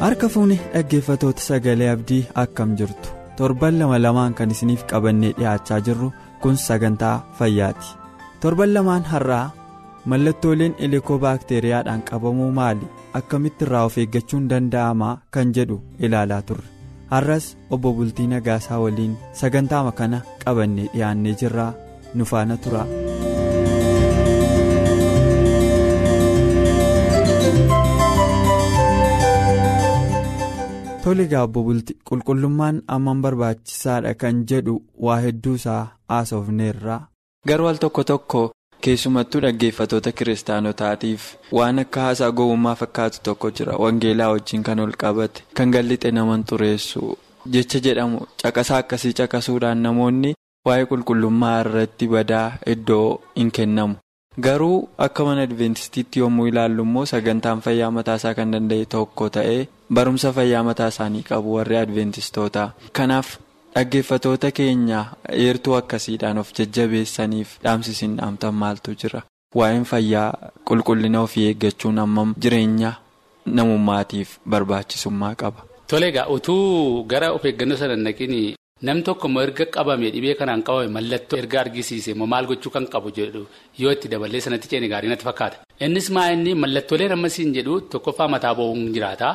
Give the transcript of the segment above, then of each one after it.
Harka fuuni dhaggeeffatoota sagalee abdii akkam jirtu? Torban lama lamaan kan isiniif qabannee dhiyaachaa jirru kun sagantaa fayyaati. Torban lamaan har'aa mallattooleen elikobaakteeriyaadhaan qabamuu maali? Akkamitti irraa of eeggachuun danda'amaa kan jedhu ilaalaa turre. Har'as obbo bultii nagaasaa waliin sagantaama kana qabannee dhiyaannee jirraa nu faana tura. Tole gaabbo bulti qulqullummaan amman barbaachisaadha kan jedhu waa hedduu isaa haasofneerra. garuu al tokko tokko keessumattuu dhaggeeffatoota kiristaanotaatiif waan akka haasaa gowwummaa fakkaatu tokko jira wangeelaa wajjin kan ol qabate kan gallixe naman xureessu jecha jedhamu caqasaa akkasii caqasuudhaan namoonni waa'ee qulqullummaa irratti badaa iddoo hin kennamu. Garuu akka mana adventistiitti yommuu ilaallu immoo sagantaan fayyaa mataasaa kan danda'e tokko ta'ee barumsa fayyaa mataa isaanii qabu warri adventistoota kanaaf dhaggeeffatoota keenya eertuu akkasiidhaan of jajjabeessaniif dhaamsisiin dhaamtan maaltu jira waa'een fayyaa qulqullina ofii eeggachuun hammam jireenya namummaatiif barbaachisummaa qaba. Tole egaa utuu gara of eeggannoo sana. Nam tokko immoo erga qabame dhibee kanaan qabame mallattoo erga argisiise immoo maal gochuu kan qabu jedhu yoo itti dabalee sanatti ceene gaarii natti fakkaata. Innis maa inni mallattooleen amma siin jedhu tokkoffaa mataa bo'uun jiraata.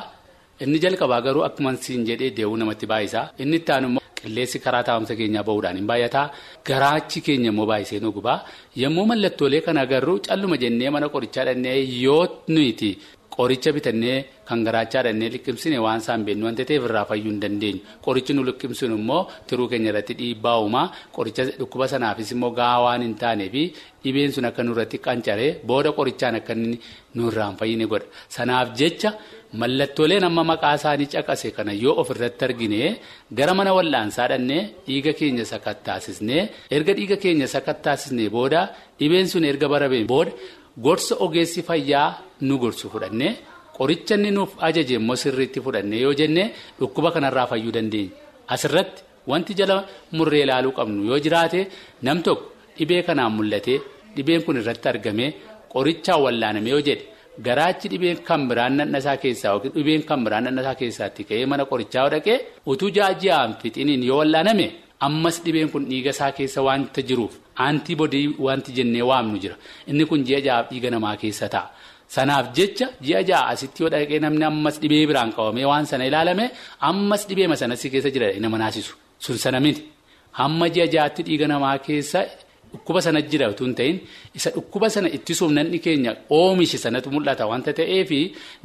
Inni jalqabaa garuu akkuma siin jedhee deewuu namatti baay'isa. Inni itti aanu immoo qilleensi karaa taa'umsa keenyaa ba'uudhaan hin baay'ata. Garaachi keenya immoo baay'isee nu gubaa. Yommuu mallattoolee kana agarru calluma jennee mana qorichaa dhannee yoo nuti. Qoricha bitannee kan garaachaa dhannee liqimsine waan isaan beeknu wanta ta'eef irraa fayyuu hin dandeenyu. Qorichi nu liqimsinu immoo tiruu keenya irratti dhiibbaa uumaa qoricha dhukkuba sanaafis immoo gahaa waan hin taaneefi dhibeen sun akka nurratti qancaree booda qorichaan akka inni nurraa hin fayyine godha. Sanaaf jecha mallattooleen amma maqaa isaanii caqase kana yoo ofirratti argine gara mana wal'aansaa dhannee dhiiga keenya sakattaasisnee erga dhiiga keenya sakattaasisnee booda dhibeen sun erga barabeen booda. Gorsa ogeessi fayyaa nu gorsu fudhannee qoricha inni nuuf ajaje immoo sirriitti fudhannee yoo jenne dhukkuba kanarraa fayyuu dandeenya. Asirratti wanti jala murree ilaaluu qabnu yoo jiraate nam tokko dhibee kanaan mul'ate dhibeen kun irratti argame qorichaan wallaaname yoo jedhe garaachi dhibeen kan biraan nannasaa keessaa yookiin dhibeen kan biraan nannasaa keessaatti ka'ee mana qorichaa dhaqee utuu jaajja'aan fixiniin yoo wallaaname. Ammas dhibeen kun dhiiga isaa keessa waanta jiruuf aantiibodii wanti jennee waamnu jira. Inni kun ji'a ja'aaf dhiiga namaa keessa ta'a. Sanaaf jecha ji'a ja'a asitti yoo dhaqee namni ammas dhibee biraan qabamee waan sana ilaalame ammas dhibeema sanatti keessa jira. Nama naasisu. Sun sana miti. Hamma ji'a ja'aatti dhiiga namaa keessa dhukkuba sana jira hin ta'in isa dhukkuba sana ittisuuf namni keenya oomishe sanatu mul'ata wanta ta'eef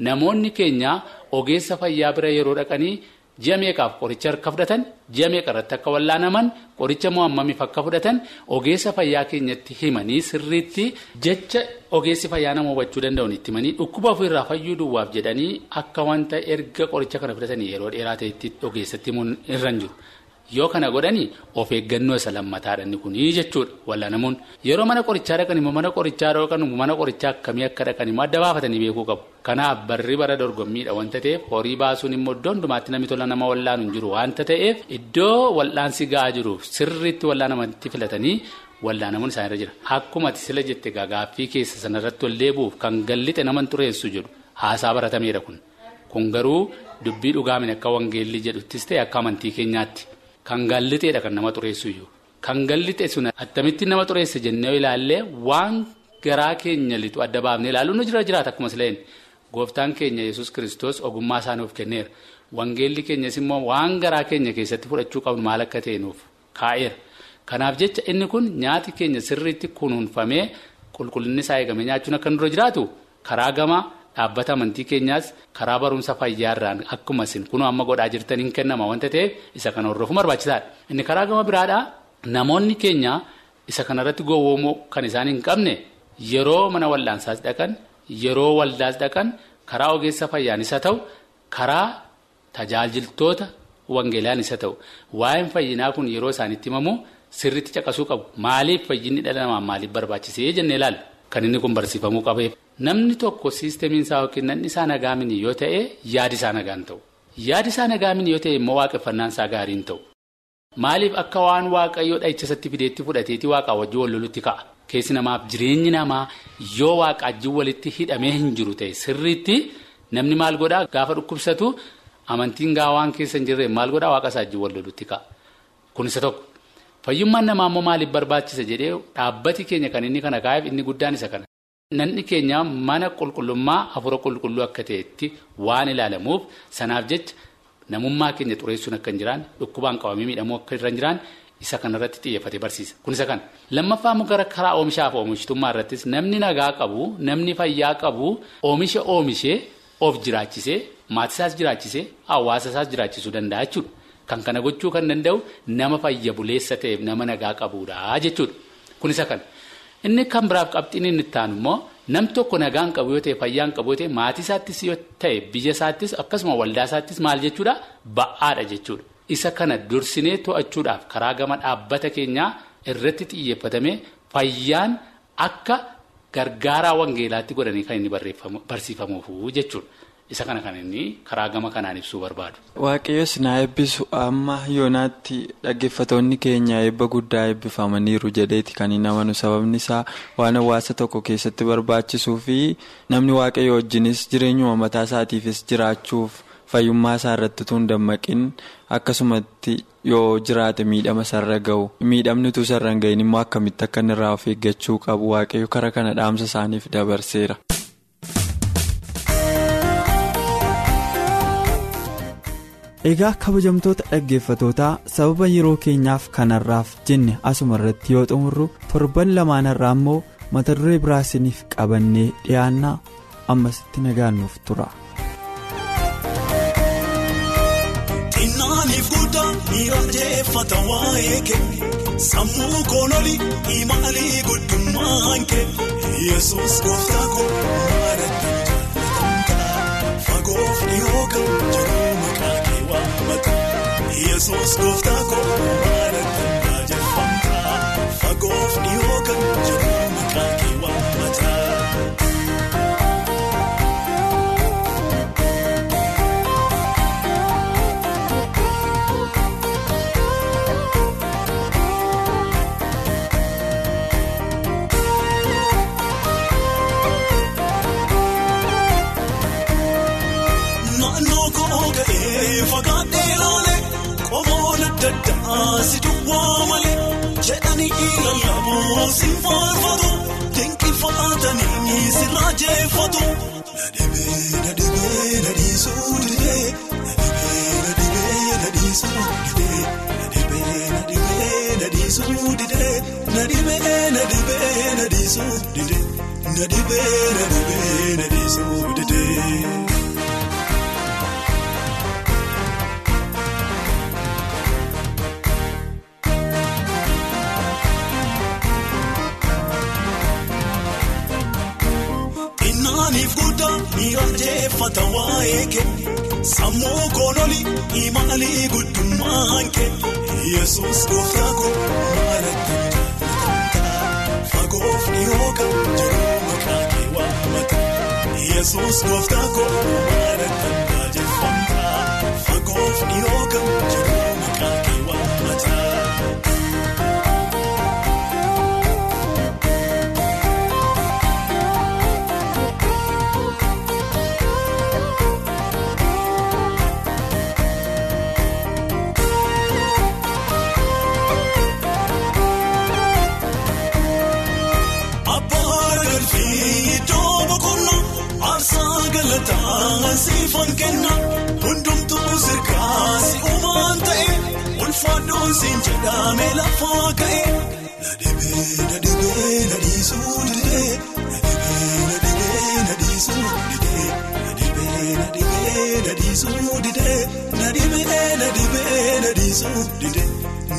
namoonni keenya ogeessa fayyaa bira yeroo dhaqanii. Ji'a meeqaaf qoricha harka fudhatan ji'a meeqa irratti akka wallaanaman qoricha moo hammamiif akka fudhatan ogeessa fayyaa keenyatti himanii sirriitti jecha ogeessi fayyaa nama hubachuu danda'uun itti himanii dhukkuba ofirraa fayyuu duwwaaf jedhanii akka wanta erga qoricha kana fudhatanii yeroo dheeraa ta'etti ogeessatti himuun irra hin jiru. Yoo kana godhanii of eeggannoo isa lammataadha kunii jechuudha wallaanamuun yeroo mana qorichaa dhaqan immoo mana qorichaa dhaqan mana qorichaa akkamii akka dhaqan immoo adda baafatanii beekuu qabu. Kanaaf barri bara dorgommiidha wanta ta'eef horii baasuun immoo iddoo hundumaatti namni tola nama wallaanu hin jiru wanta ta'eef iddoo wallaansi ga'aa jiruuf sirriitti wallaanamatti filatanii wallaanamuun isaanirra jira. Akkuma ati sila jette gaaffii keessa sanarratti ol deebi'uuf kan gallixe nama xureessu jedhu haasaa baratameedha kun. Kun garuu dubbii dhugaamin akka wangeelli jedhuttis ta'e akka amantii keenyaatti. Kan gallixeedha kan nama xureessu iyyuu. Kan gallixe sun attamitti nama xureesse jennee ilaallee waan garaa keenya lixu adda baafnee ilaaluun nu jira jiraata akkuma sileen gooftaan keenya yesus kiristoos ogummaa isaa nuuf kenneera. Wangeelli keenyas immoo waan garaa keenya keessatti fudhachuu qabnu maal akka ta'e nuuf kaa'eera. Kanaaf jecha inni kun nyaati keenya sirriitti kunuunfamee qulqullinni isaa eegamee nyaachuun akka dura jiraatu karaa gama dhaabbata amantii keenyaas karaa barumsa fayyaarraan akkuma isin kun amma godhaa jirtan hin kennama wanta ta'eef isa kana hordofuun barbaachisaadha. Inni karaa gama biraadhaa namoonni keenya isa kanarratti gowwoomuu kan isaan hin qabne yeroo mana wal'aansaas dhaqan yeroo waldaas dhaqan karaa ogeessa fayyaanis haa ta'u karaa tajaajiltoota wangeelaanis haa ta'u waa'een fayyinaa kun yeroo isaanitti himamu sirriitti caqasuu qabu maaliif fayyinni dhala namaa maaliif barbaachisee jennee ilaalla kan inni kun barsiifamuu qabeef. Namni tokko siistemiin isaa yookiin nanni isaa nagaamin yoo ta'e yaadi isaa nagaan ta'u. Yaadi isaa nagaamin yoo ta'e immoo waaqeffannaan isaa gaariin ta'u. Maaliif akka waan waaqayyoo dhahichisatti fideetti fudhateetii waaqaa wajjin wal lolutti ka'a? Keessi namaaf jireenyi namaa yoo waaqaajjiin walitti hidhamee hin jiru ta'e sirriitti namni maal godhaa? Gaafa dhukkubsatu amantiin gaa waan keessa hin jirre maal godhaa? Waaqa isaa wajjin wal lolutti ka'a. Kun isa tokko. Fayyummaan namaa immoo maaliif barbaachisa jedhee dhaabbati keenya kan inni kana kaa'eef inni guddaan isa kana. Nanni keenya mana qulqullummaa hafuura qulqulluu akka ta'etti waan ilaalamuuf sanaaf jecha namummaa keenya xureessuun akka hin jiraan dhukkubaan qabamee miidhamuu akka irra hin jiraan isa kanarratti xiyyeeffate barsiisa. Kun isa kana. Lammaffaa gara karaa oomishaaf oomishtummaa irrattis namni nagaa qabu namni fayyaa qabu oomisha oomishee of jiraachisee maatisaas jiraachisee hawaasasaas jiraachisuu danda'a jechuudha. Kan kana gochuu kan danda'u nama fayya buleessa ta'eef nama nagaa qabuudha jechuudha. Kun isa kana. Inni kan biraaf qabxiin inni itti aanu immoo nam tokko nagaan qabu yoo ta'e fayyaan qabu yoo ta'e maatii isaattis yoo ta'e biyya isaattis akkasuma waldaa isaattis maal jechuudha ba'aadha jechuudha. Isa kana dursinee to'achuudhaaf karaa gama dhaabbata keenyaa irratti xiyyeeffatame fayyaan akka gargaaraa wangeelaatti godhanii kan inni barsiifamuuf jechuudha. Isa kana kan inni karaa gama kanaan ibsuu barbaadu. Waaqayyoos na eebbisu amma yoonaatti dhaggeeffatoonni keenya eebba guddaa eebbifamaniiru jedheeti kan hin amanu sababni isaa waan hawaasa tokko keessatti barbaachisuu fi namni waaqayyo wajjinis jireenyuma mataa isaatiifis jiraachuuf fayyummaa isaa irratti hin dammaqin akkasumatti yoo jiraate miidhama sarara gahu miidhamni utuu sarara hin gahin immoo akkamitti akka inni irraa of eeggachuu qabu waaqayyo kara kana dhaamsa isaaniif dabarseera. Egaa kabajamtoota dhaggeeffatootaa sababa yeroo keenyaaf kanarraaf jenne asuma irratti yoo xumurru torban lamaanarraa immoo mata duree biraa isiniif qabannee dhiyaannaa ammasitti nagaannuuf tura. Sammuu koonoli imaalii guddummaan kee yesus gooftaa koo maaratti jaalatamtaa fagoof dhiyoo kan jiru maqaa waammata yesus gooftaa dinqifatanii si raajeeffatu. Nadhibee nadhibee nadhiisuu didee nadhibee nadhibee nadhiisuu didee nadhibee nadhibee nadhiisuu didee nadhibee nadhibee nadhiisuu didee nadhibee nadhibee nadhiisuu sammuu koonoli imaalii guddummaan kee yesus gooftaa koo jaalatamtaa fagoof dhiyoo kan jiru maqaa kee waammata yesus gooftaa koo maaratti ulfaaddoon siin jedhame lafaa ka'e. Na dhibee na dhibee na dhiisuu didee na dhibee na dhibee na dhiisuu didee na dhibee na dhibee na dhiisuu didee na dhibee na dhibee na dhiisuu didee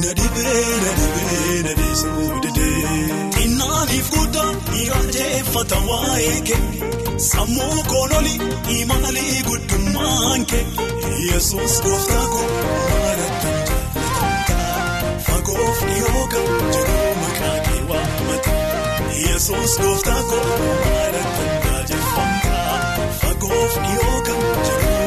na dhibee na dhibee na dhiisuu didee. Xinnaaniif guddaa irraanjeffata waa'ee kee sammuu koololi imaalii guddummaan kee yesus gooftaa koo maarattan fagoof dhiyoo kan jiru maqaa kee waammata yesus gooftaa koo maarattan jaajeffamtaa fagoof dhiyoo kan jiru maqaa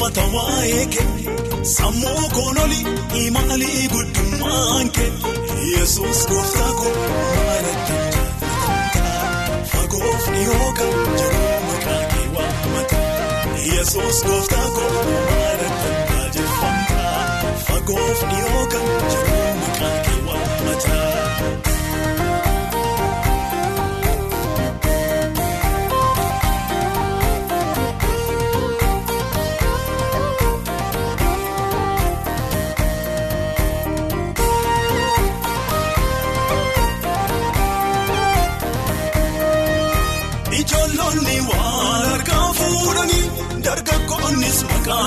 irraanjeffata waa'ee kee sammuu koololi imaalii guddummaan kee yesus gooftaa koo maalattan jaallatamtaa fagoof dhiyoo kan jiru maqaa kee waammata yesus gooftaa koo maalattan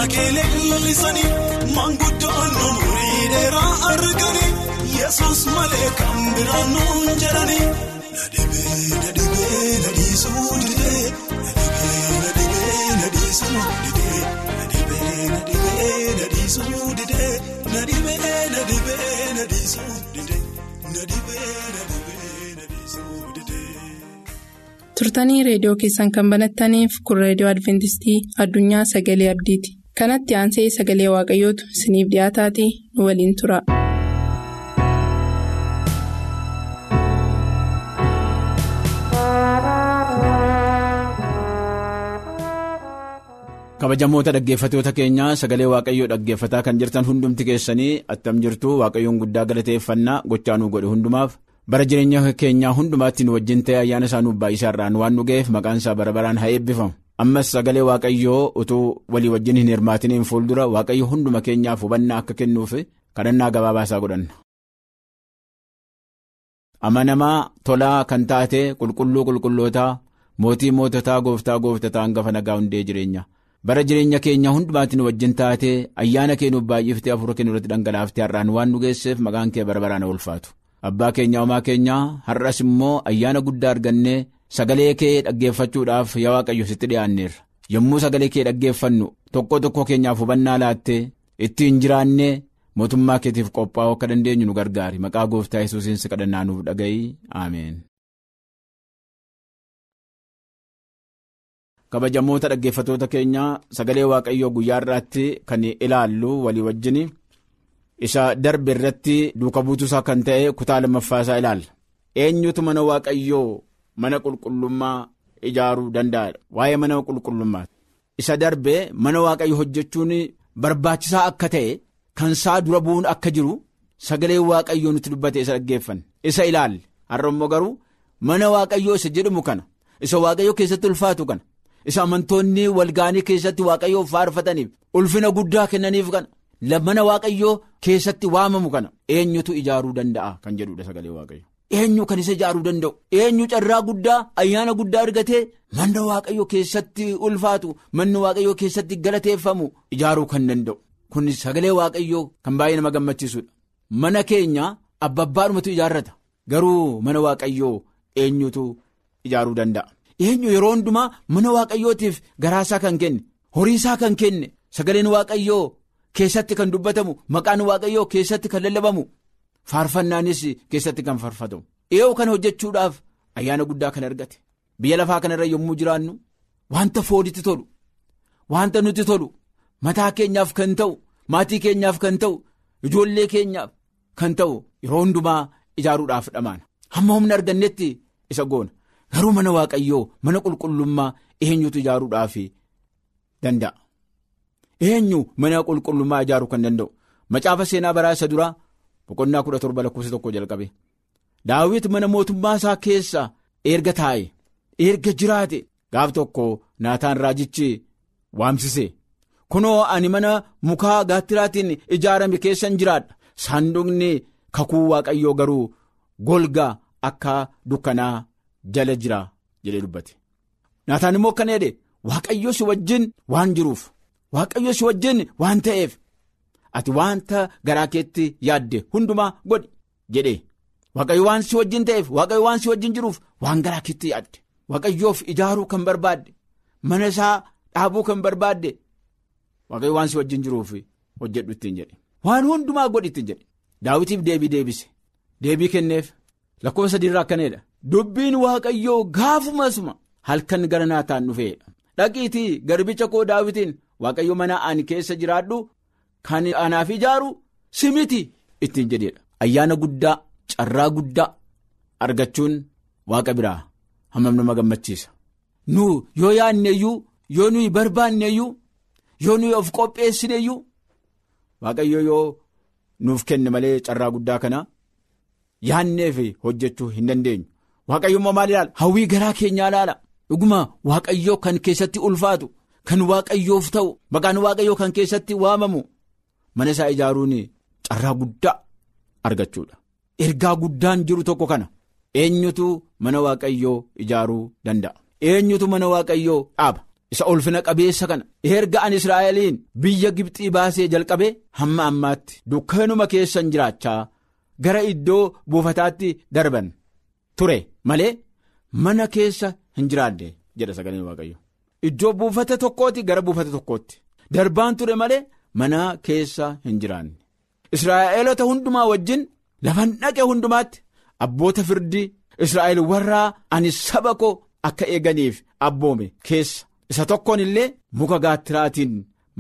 maqaa kee leellisanii maanguddoon umurii dheeraa arganii yesus malee kan biraan nuun jedhanii. Na dhibee na dhibee na dhiisuu didee na dhibee na dhibee na dhiisuu didee na dhibee na dhibee na dhiisuu didee na dhibee na dhibee na dhiisuu didee na dhibee na dhibee na dhiisuu didee. turtanii reediyoo keessan kan banattaniif kun reediyoo adventistii addunyaa sagalee abdiiti kanatti aansee sagalee waaqayyootu isiniif dhiyaataatii nu waliin tura. kabajamoota dhaggeeffatoota keenyaa sagalee waaqayyoo dhaggeeffataa kan jirtan hundumti keessanii attam jirtu waaqayyoon guddaa galateeffannaa gochaa nuu godhe hundumaaf. Bara jireenya keenyaa hundumaatti nu wajjin ta'e ayyaana isaa nuuf baay'isaarraan waan nu ga'eef maqaan isaa bara baraan haa eebbifamu ammas sagalee waaqayyoo utuu walii wajjin hin hirmaatiniin fuuldura waaqayyo hunduma keenyaaf hubannaa akka kennuuf kadhannaa gabaabaasaa godhanna. amanamaa tolaa kan taate qulqulluu qulqullootaa mootii moototaa gooftaa gooftataa hangafa nagaa hundee jireenya. bara jireenya keenya hundumaatti nu wajjin taatee ayyaana kee nuuf baay'iftee hafuura kee irratti dhangalaaftee har'aan waan nu geesseef maqaan kee bara baraan ulfaatu abbaa keenya homaa keenyaa har'as immoo ayyaana guddaa argannee sagalee kee dhaggeeffachuudhaaf yaa waaqayyo sitti dhiyaanneerra yommuu sagalee kee dhaggeeffannu tokko tokko keenyaaf hubannaa laattee ittiin jiraannee mootummaa keetiif qophaa'uu akka dandeenyu nu gargaari. Maqaa gooftaa yesuusiin si kadhannaa nuuf dhaga'i. Ameen. kabajamoota dhaggeeffatoota keenyaa sagalee waaqayyoo guyyaa irraatti kan ilaallu walii wajjin isa darbe irratti duuka buutuusaa kan ta'e kutaa lammaffaasaa ilaalla. Eenyutu mana waaqayyoo mana qulqullummaa ijaaruu danda'a. Waa'ee mana qulqullummaa isa darbe mana waaqayyo hojjechuun barbaachisaa akka ta'e kan isaa dura bu'uun akka jiru sagalee waaqayyoo nutti dubbate isa dhaggeeffanne. Isa ilaalle. Har'a immoo garuu mana waaqayyoo isa jedhamu kana isa waaqayyoo keessatti ulfaatu kana. isa amantoonni walgaanii keessatti waaqayyoof faarfataniif ulfina guddaa kennaniif kana mana waaqayyoo keessatti waamamu kana eenyutu ijaaruu danda'a kan jedhudha sagalee waaqayyo eenyu kan isa ijaaruu danda'u? Eenyu carraa guddaa ayyaana guddaa argatee mana waaqayyoo keessatti ulfaatu manni waaqayyoo keessatti galateeffamu ijaaruu kan danda'u? Kun sagalee waaqayyoo kan baay'ee nama gammachiisudha. Mana keenya abbaadhumatu ijaarrata. Garuu mana waaqayyoo eenyutu ijaaruu danda'a. eenyu yeroo hundumaa mana waaqayyootiif garaasaa kan kenne horiisaa kan kenne sagaleen waaqayyoo keessatti kan dubbatamu maqaan waaqayyoo keessatti kan lallabamu faarfannaanis keessatti kan faarfatamu eeyyuu kana hojjechuudhaaf ayyaana guddaa kan argate biyya lafaa kanarra yommuu jiraannu wanta fooditti tolu wanta nutti tolu mataa keenyaaf kan ta'u maatii keenyaaf kan ta'u ijoollee keenyaaf kan ta'u yeroo hundumaa ijaaruudhaaf dhamaana. Hamma humna argannetti isa goona. Garuu mana waaqayyoo mana qulqullummaa eenyutu ijaaruudhaaf danda'a? Eenyu mana qulqullummaa ijaaruu kan danda'u? Macaafa seenaa baraa isa duraa boqonnaa kudha torba lakkoofsa tokko jalqabe. Daawit mana mootummaa isaa keessa erga taa'e erga jiraate gaaf tokko naataan raajichi waamsise. Kunoo ani mana mukaa gaattiraatiin ijaarame keessan jiraadha. Saanduqni kakuu waaqayyoo garuu golgaa akka dukkanaa jala jira jedhee dubbate. Naataan immoo akkana jedhe waaqayyo si wajjin waan jiruuf waaqayyo si wajjin waan ta'eef ati wanta garaa keetti yaadde hundumaa godhi jedhe. Waaqayyo waan si wajjin ta'eef waaqayyo waan si wajjin jiruuf waan garaa keetti yaadde. Waaqayyoof ijaaruu kan barbaadde mana isaa dhaabuu kan barbaadde waaqayyo waan si wajjin jiruuf hojjedhu ittiin jedhe. Waan hundumaa godhi ittiin jedhe. Daawitiif deebii deebise. Deebii kenneef lakkoofsa sadiirraa akkaneedha. Dubbiin waaqayyoo gaafumasuma halkan gara naataan dhufeedha dhaqiitii garbicha koo daawitiin waaqayyo mana ani keessa jiraadhu kan anaaf ijaaru simiti ittiin jedheedha ayyaana guddaa carraa guddaa argachuun waaqa biraa hammam nama gammachiisa. Nu yoo yaadneeyyuu yoo nuyi barbaanneeyyuu yoo nuyi of qopheessineeyyuu waaqayyo yoo nuuf kenne malee carraa guddaa kana yaadneef hojjechuu hin dandeenyu. Waaqayyo immoo maal ilaala? Hawwii garaa keenyaa ilaala. Dhuguma waaqayyoo kan keessatti ulfaatu kan waaqayyoof ta'u maqaan waaqayyoo kan keessatti waamamu mana isaa ijaaruun carraa guddaa argachuudha. Ergaa guddaan jiru tokko kana eenyutu mana waaqayyoo ijaaruu danda'a? Eenyutu mana waaqayyoo dhaaba? Isa ulfina qabeessa kana erga an israa'eliin biyya gibxii baasee jalqabee hamma ammaatti dukkanuma keessan jiraachaa gara iddoo buufataatti darban ture malee mana keessa hin jiraanne jedha sagaleen waaqayyo iddoo buufata tokkooti gara buufata tokkootti. Darbaan ture malee mana keessa hin jiraanne. Israa'eelota hundumaa wajjin lafan dhaqe hundumaatti abboota firdii israa'el warraa ani saba koo akka eeganiif abboome keessa. Isa tokkoon illee muka gaattiraatiin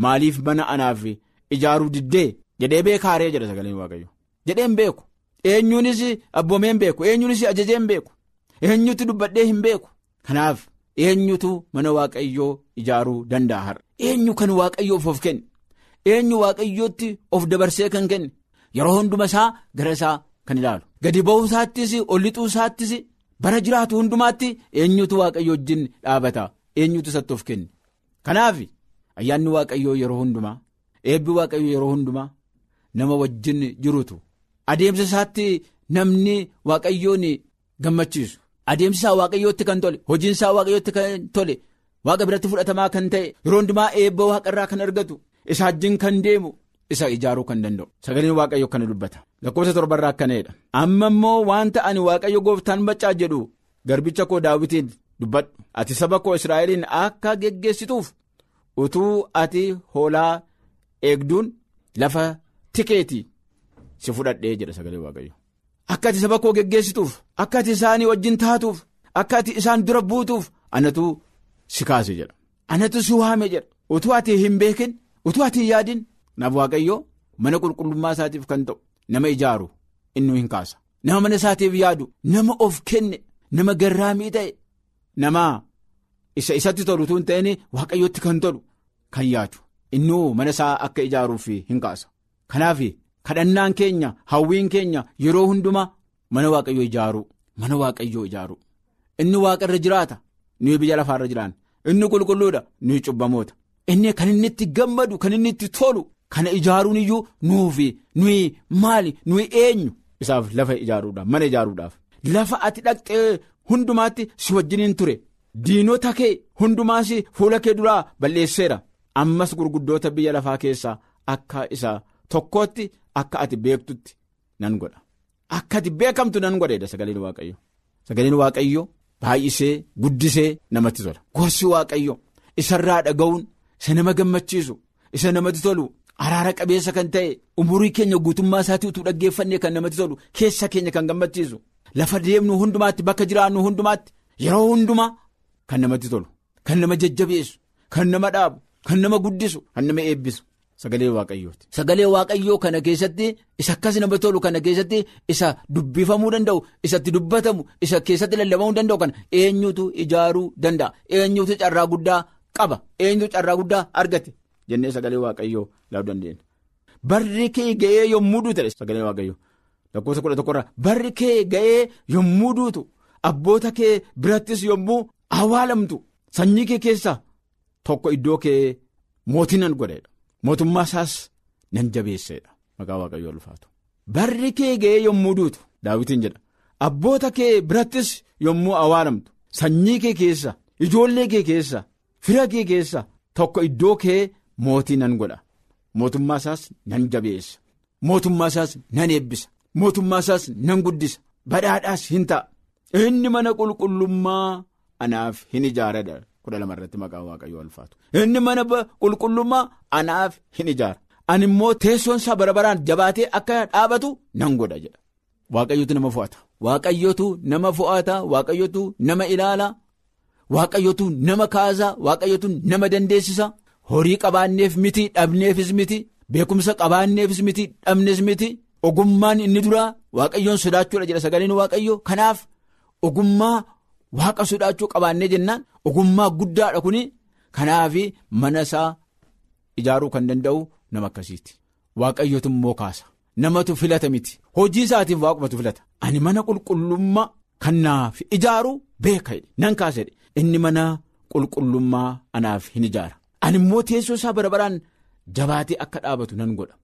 maaliif mana anaaf ijaaruu diddee? Jedhee beekaaree jedha sagaleen waaqayyo jedheen beeku. Eenyuunis abboomeen beeku. Eenyuunis ajajeen beeku. Eenyutu dubbadhee hin beeku. Kanaaf eenyutu mana waaqayyoo ijaaruu danda'a har'a? Eenyu kan waaqayyoof of kenne eenyu waaqayyootti of dabarsee kan kenne? Yeroo hunduma isaa gara isaa kan ilaalu. Gadi ba'uu isaattis ol lixuu isaattis bara jiraatu hundumaatti eenyutu waaqayyo wajjin dhaabata? Eenyutu isatti of kenne? Kanaaf ayyaanni waaqayyoo yeroo hundumaa eebbi waaqayyoo yeroo hundumaa nama wajjin jirutu adeemsa isaatti namni waaqayyoon gammachiisu. Adeemsi isaa waaqayyootti kan tole hojiin isaa waaqayyootti kan tole waaqa biratti fudhatamaa kan ta'e yeroo hundumaa eebba waaqarraa kan argatu isa wajjin kan deemu isa ijaaruu kan danda'u. Sagaleen waaqayyo kana dubbata. Lakkoofsa torbarraa akkaneedha amma immoo wanta ani waaqayyo gooftaan maccaa jedhu garbicha koo daawitiin dubbadhu. Ati saba koo israa'eliin akka geggeessituuf utuu ati hoolaa eegduun lafa tikeetii si fudhadhee jedha sagalee waaqayyo akka ati saba koo geggeessituuf akka ati isaanii wajjin taatuuf akka ati isaan dura buutuuf anatu si kaase jedha. Anatu si waame jedha. Utuu ati hin beekin utuu ati yaadin naaf waaqayyo mana qulqullummaa isaatiif kan ta'u nama ijaaru inni hin kaasa. Nama mana isaatiif yaadu nama of kenne nama garraamii ta'e nama isa isatti tolu hin ta'in waaqayyootti kan tolu kan yaadu. Innuu mana isaa akka ijaaruuf hin kaasa. Kanaaf kadhannaan keenya hawwiin keenya yeroo hundumaa mana waaqayyoo ijaaruu mana waaqayyoo ijaaruu inni waaqarra jiraata nuyi biyya lafaarra jiraanna. Inni qulqulluudha nuyi cubbamoota inni kan inni itti gammadu kan inni itti tolu kana ijaaruun iyyuu nuufi nuyi maali nuyi eenyu? Isaaf lafa ijaaruudhaaf mana ijaaruudhaaf. Lafa ati dhaqxee hundumaatti si wajjiniin ture. Diinota kee hundumaas fuula kee duraa balleesseera. Ammas gurguddoota biyya lafaa keessaa akka isa tokkootti akka ati beektutti nan godha. Akka ati beekamtu nan godheedha sagaleen waaqayyo. Sagaleen waaqayyo baay'isee guddisee namatti tola. Gorsi waaqayyo isarraa dhaga'uun isa nama gammachiisu isa namatti tolu araara qabeessa kan ta'e umurii keenya guutummaa isaatii utuu dhaggeeffannee kan namatti tolu keessa keenya kan gammachiisu lafa deemnu hundumaatti bakka jiraannu hundumaatti yeroo hundumaa kan namatti tolu kan nama jajjabeessu kan nama dhaabu kan nama guddisu kan nama eebbisu. Sagalee waaqayyooti. Sagalee waaqayyoo kana keessatti isa akkas nama tolu kana keessatti isa dubbifamuu danda'u isatti dubbatamu isa keessatti lallabamuu danda'u kana eenyutu ijaaruu danda'a eenyutu carraa guddaa qaba. Eenyutu carraa guddaa? Argate. Jennee sagalee waaqayyoo laaluu dandeenya. Barri kee ga'ee yommuu duute sagalee waaqayyoo. Lakkoofsa kudha tokkorraa barri kee ga'ee yommuu duutu abboota kee birattis yommuu awwaalamtu sanyii kee keessaa tokko iddoo kee mootii nan godheedha. Mootummaa isaas nan jabeesseedha maqaa waaqayyoo ulfaatu. Barri kee ga'ee yommuu duutu daawitiin jedha. Abboota kee birattis yommuu awwaalamtu sanyii kee keessa ijoollee kee keessa fira kee keessa tokko iddoo kee mootii nan godha. Mootummaa isaas nan jabeessa. Mootummaa isaas nan eebbisa. Mootummaa isaas nan guddisa. Badhaadhaas hin ta'a. Inni mana qulqullummaa anaaf hin ijaaradha. kudha lama irratti maqaa waaqayyoo ulfaatu inni mana qulqullummaa anaaf hin ijaara. Ani immoo teessoon isaa bara baraan jabaatee akka dhaabatu nan godha jedha. Waaqayyootu nama fo'ata. Waaqayyootu nama fo'ata. Waaqayyootu nama ilaala waaqayyootu nama kaasa waaqayyootu nama dandeessisa horii qabaanneef miti dhabneefis miti beekumsa qabaanneefis miti dhabnes miti. Ogummaan inni duraa waaqayyoon sodaachuudha jedha sagaleen waaqayyoo. Kanaaf ogummaa. Waaqa sodaachuu qabaannee jennaan ogummaa guddaadha kuni. Kanaaf mana isaa ijaaruu kan danda'u nama akkasiiti. Waaqayyootu immoo kaasa. Namatu filata miti. Hojii isaatiif waaqumatu filata. Ani mana qulqullummaa kan naaf ijaaru beeka nan kaasedhe inni mana qulqullummaa anaaf hin ijaara ani immoo teessoo isaa bara baraan jabaatee akka dhaabatu nan godha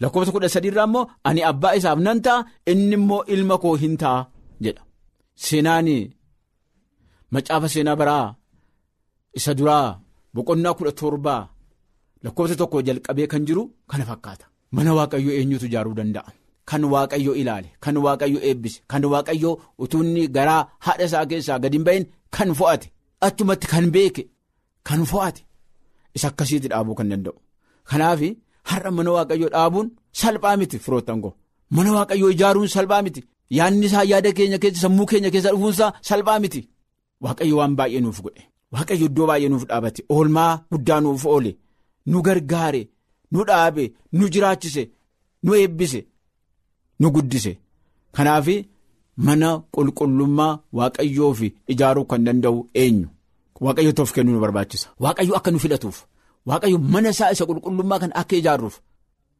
lakkoofsa kudha sadiirraa immoo ani abbaa isaaf nan ta'a inni immoo ilma koo hin ta'a jedha seenaanii. Macaafa seenaa baraa isa duraa boqonnaa kudha torbaa lakkoofsa tokko jalqabee kan jiru kana fakkaata. Mana waaqayyoo eenyutu ijaaruu danda'a? Kan waaqayyoo ilaale, kan waaqayyoo eebbise, kan waaqayyoo utuunni garaa haadha isaa keessaa gadi hin bahin kan fo'ate, achumatti kan beeke, kan fo'ate isa akkasiitti dhaabuu kan danda'u. Kanaaf har'a mana waaqayyoo dhaabuun salphaa miti firoottan koo. Mana waaqayyoo ijaaruun salphaa miti. Yaadni isaa yaada keenya keessa sammuu keenya keessa dhufuunsaa salphaa miti. Waaqayyo waan baay'ee nuuf godhe waaqayyo iddoo baay'ee nuuf dhaabate oolmaa guddaa nuuf oole nu gargaare nu dhaabe nu jiraachise nu eebbise nu guddise. Kanaaf mana qulqullummaa waaqayyoo fi ijaaruu kan danda'u eenyu? Waaqayyo toof kennuu nu barbaachisa. Waaqayyo akka nu filatuuf waaqayyo mana isaa isa qulqullummaa kan akka ijaarruuf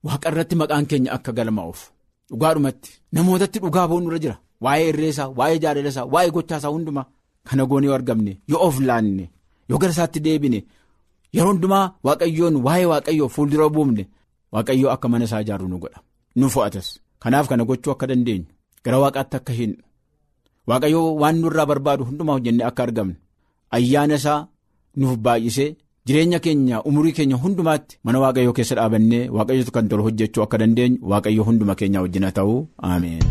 waaqa irratti maqaan keenya akka galmaa'uuf dhugaadhumatti namootatti dhugaa ba'uun irra jira. Waa'ee irreesaa waa'ee jaalalasaa waa'ee gochaasaa hundumaa. Kana goonee yoo argamne yoo of laanne yoo gara isaatti deebine yeroo hundumaa waaqayyoon waa'ee waaqayyoo fuuldura buufne waaqayyoo akka mana isaa ijaarru nu godha. Nu fo'atas kanaaf kana gochuu akka dandeenyu gara waaqaatti akka hin waaqayyoo waan nurraa barbaadu hundumaa hojjennee akka argamne ayyaana isaa nuuf baay'isee jireenya keenya umurii keenya hundumaatti mana waaqayyoo keessa dhaabannee waaqayyootu kan tolu hojjechuu akka dandeenyu waaqayyoo hunduma keenya wajjina ta'uu ameen.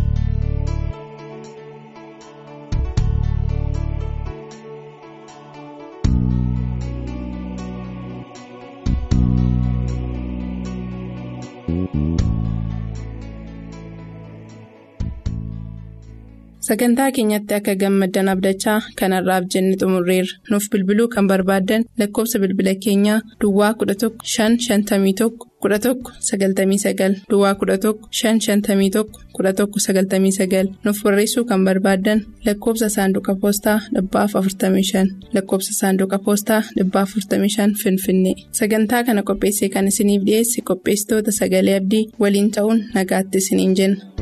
Sagantaa keenyatti akka gammaddan abdachaa kanarraaf jenne xumurreerra. Nuuf bilbiluu kan barbaaddan lakkoofsa bilbila keenyaa Duwwaa 11 551 11 99 Duwwaa 11 551 11 99 nuuf barreessuu kan barbaaddan lakkoofsa saanduqa poostaa dhibbaaf 45 lakkoofsa saanduqa poostaa dhibbaaf 45 Finfinnee. Sagantaa kana qopheessee kan isiniif dhiyeesse qopheessitoota sagalee abdii waliin ta'uun nagaatti isiniin jenna.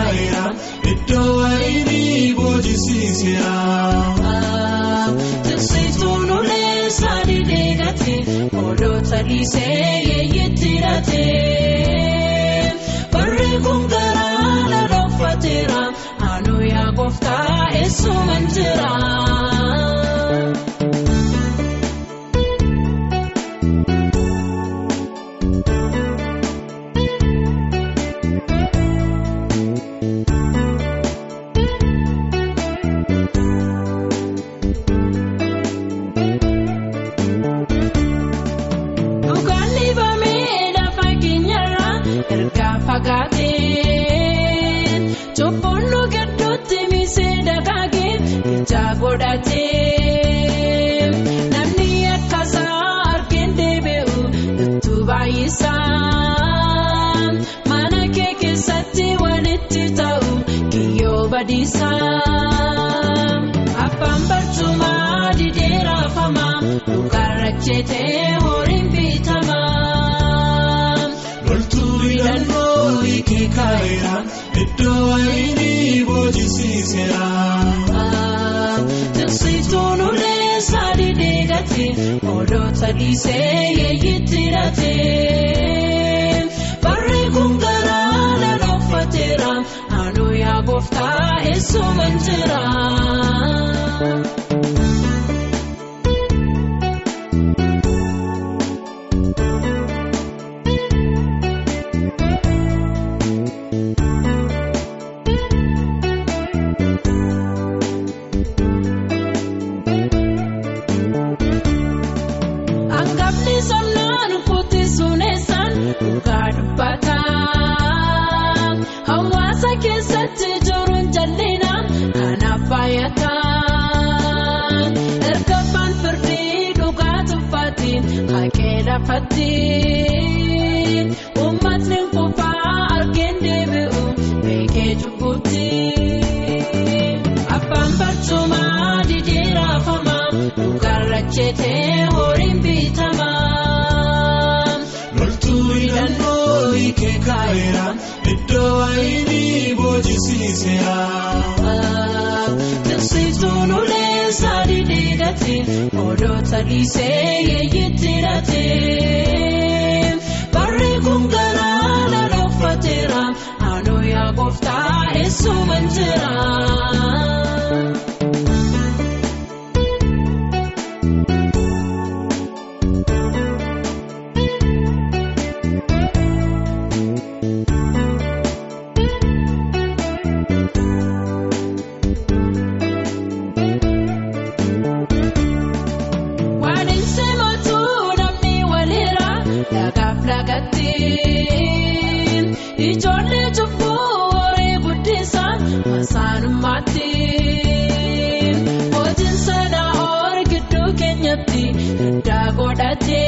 Kaa'eera iddoo waliin boojisiiseera. Tiksituun ulee sadii deegate oolota dhiisee yeeyitti hidhatee. Barri kun garaa loloofateera anu yaa gooftaa eessuman jira. Sagrado. Dhiisee yeeyitti hidhate. Barri kun garaa laaloofateera naannoo yaa gooftaa eessuma jira. Kaa'eera iddoo wayinii boojisiiseera. Tiksituun ulee sadii deegate oolota dhiisee yeeyitti hidhate. Barri kun garaa laaloofateera naannoo yaa gooftaa eessuma jira. Keenyatti hiddaa godhatee.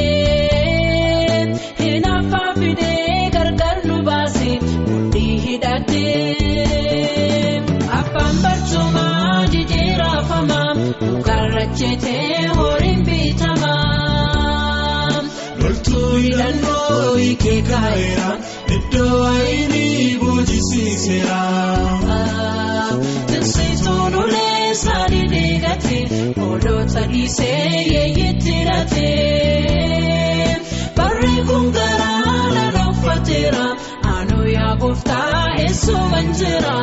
Hinaaffaa fidee gargar nu baase mudhii hidhatee. Abbaan barcumaa didee raafamaa dhugaarra jeetee horiin bitamaa. Loltuu hidhannoo hiikee kaa'eera iddoo wayinii boojisiiseera. Sadii deegate oolota dhiisee yeeyitti hidhate. Barri kun garaa laaloofateera naannoo yaa gooftaa eessuma jira.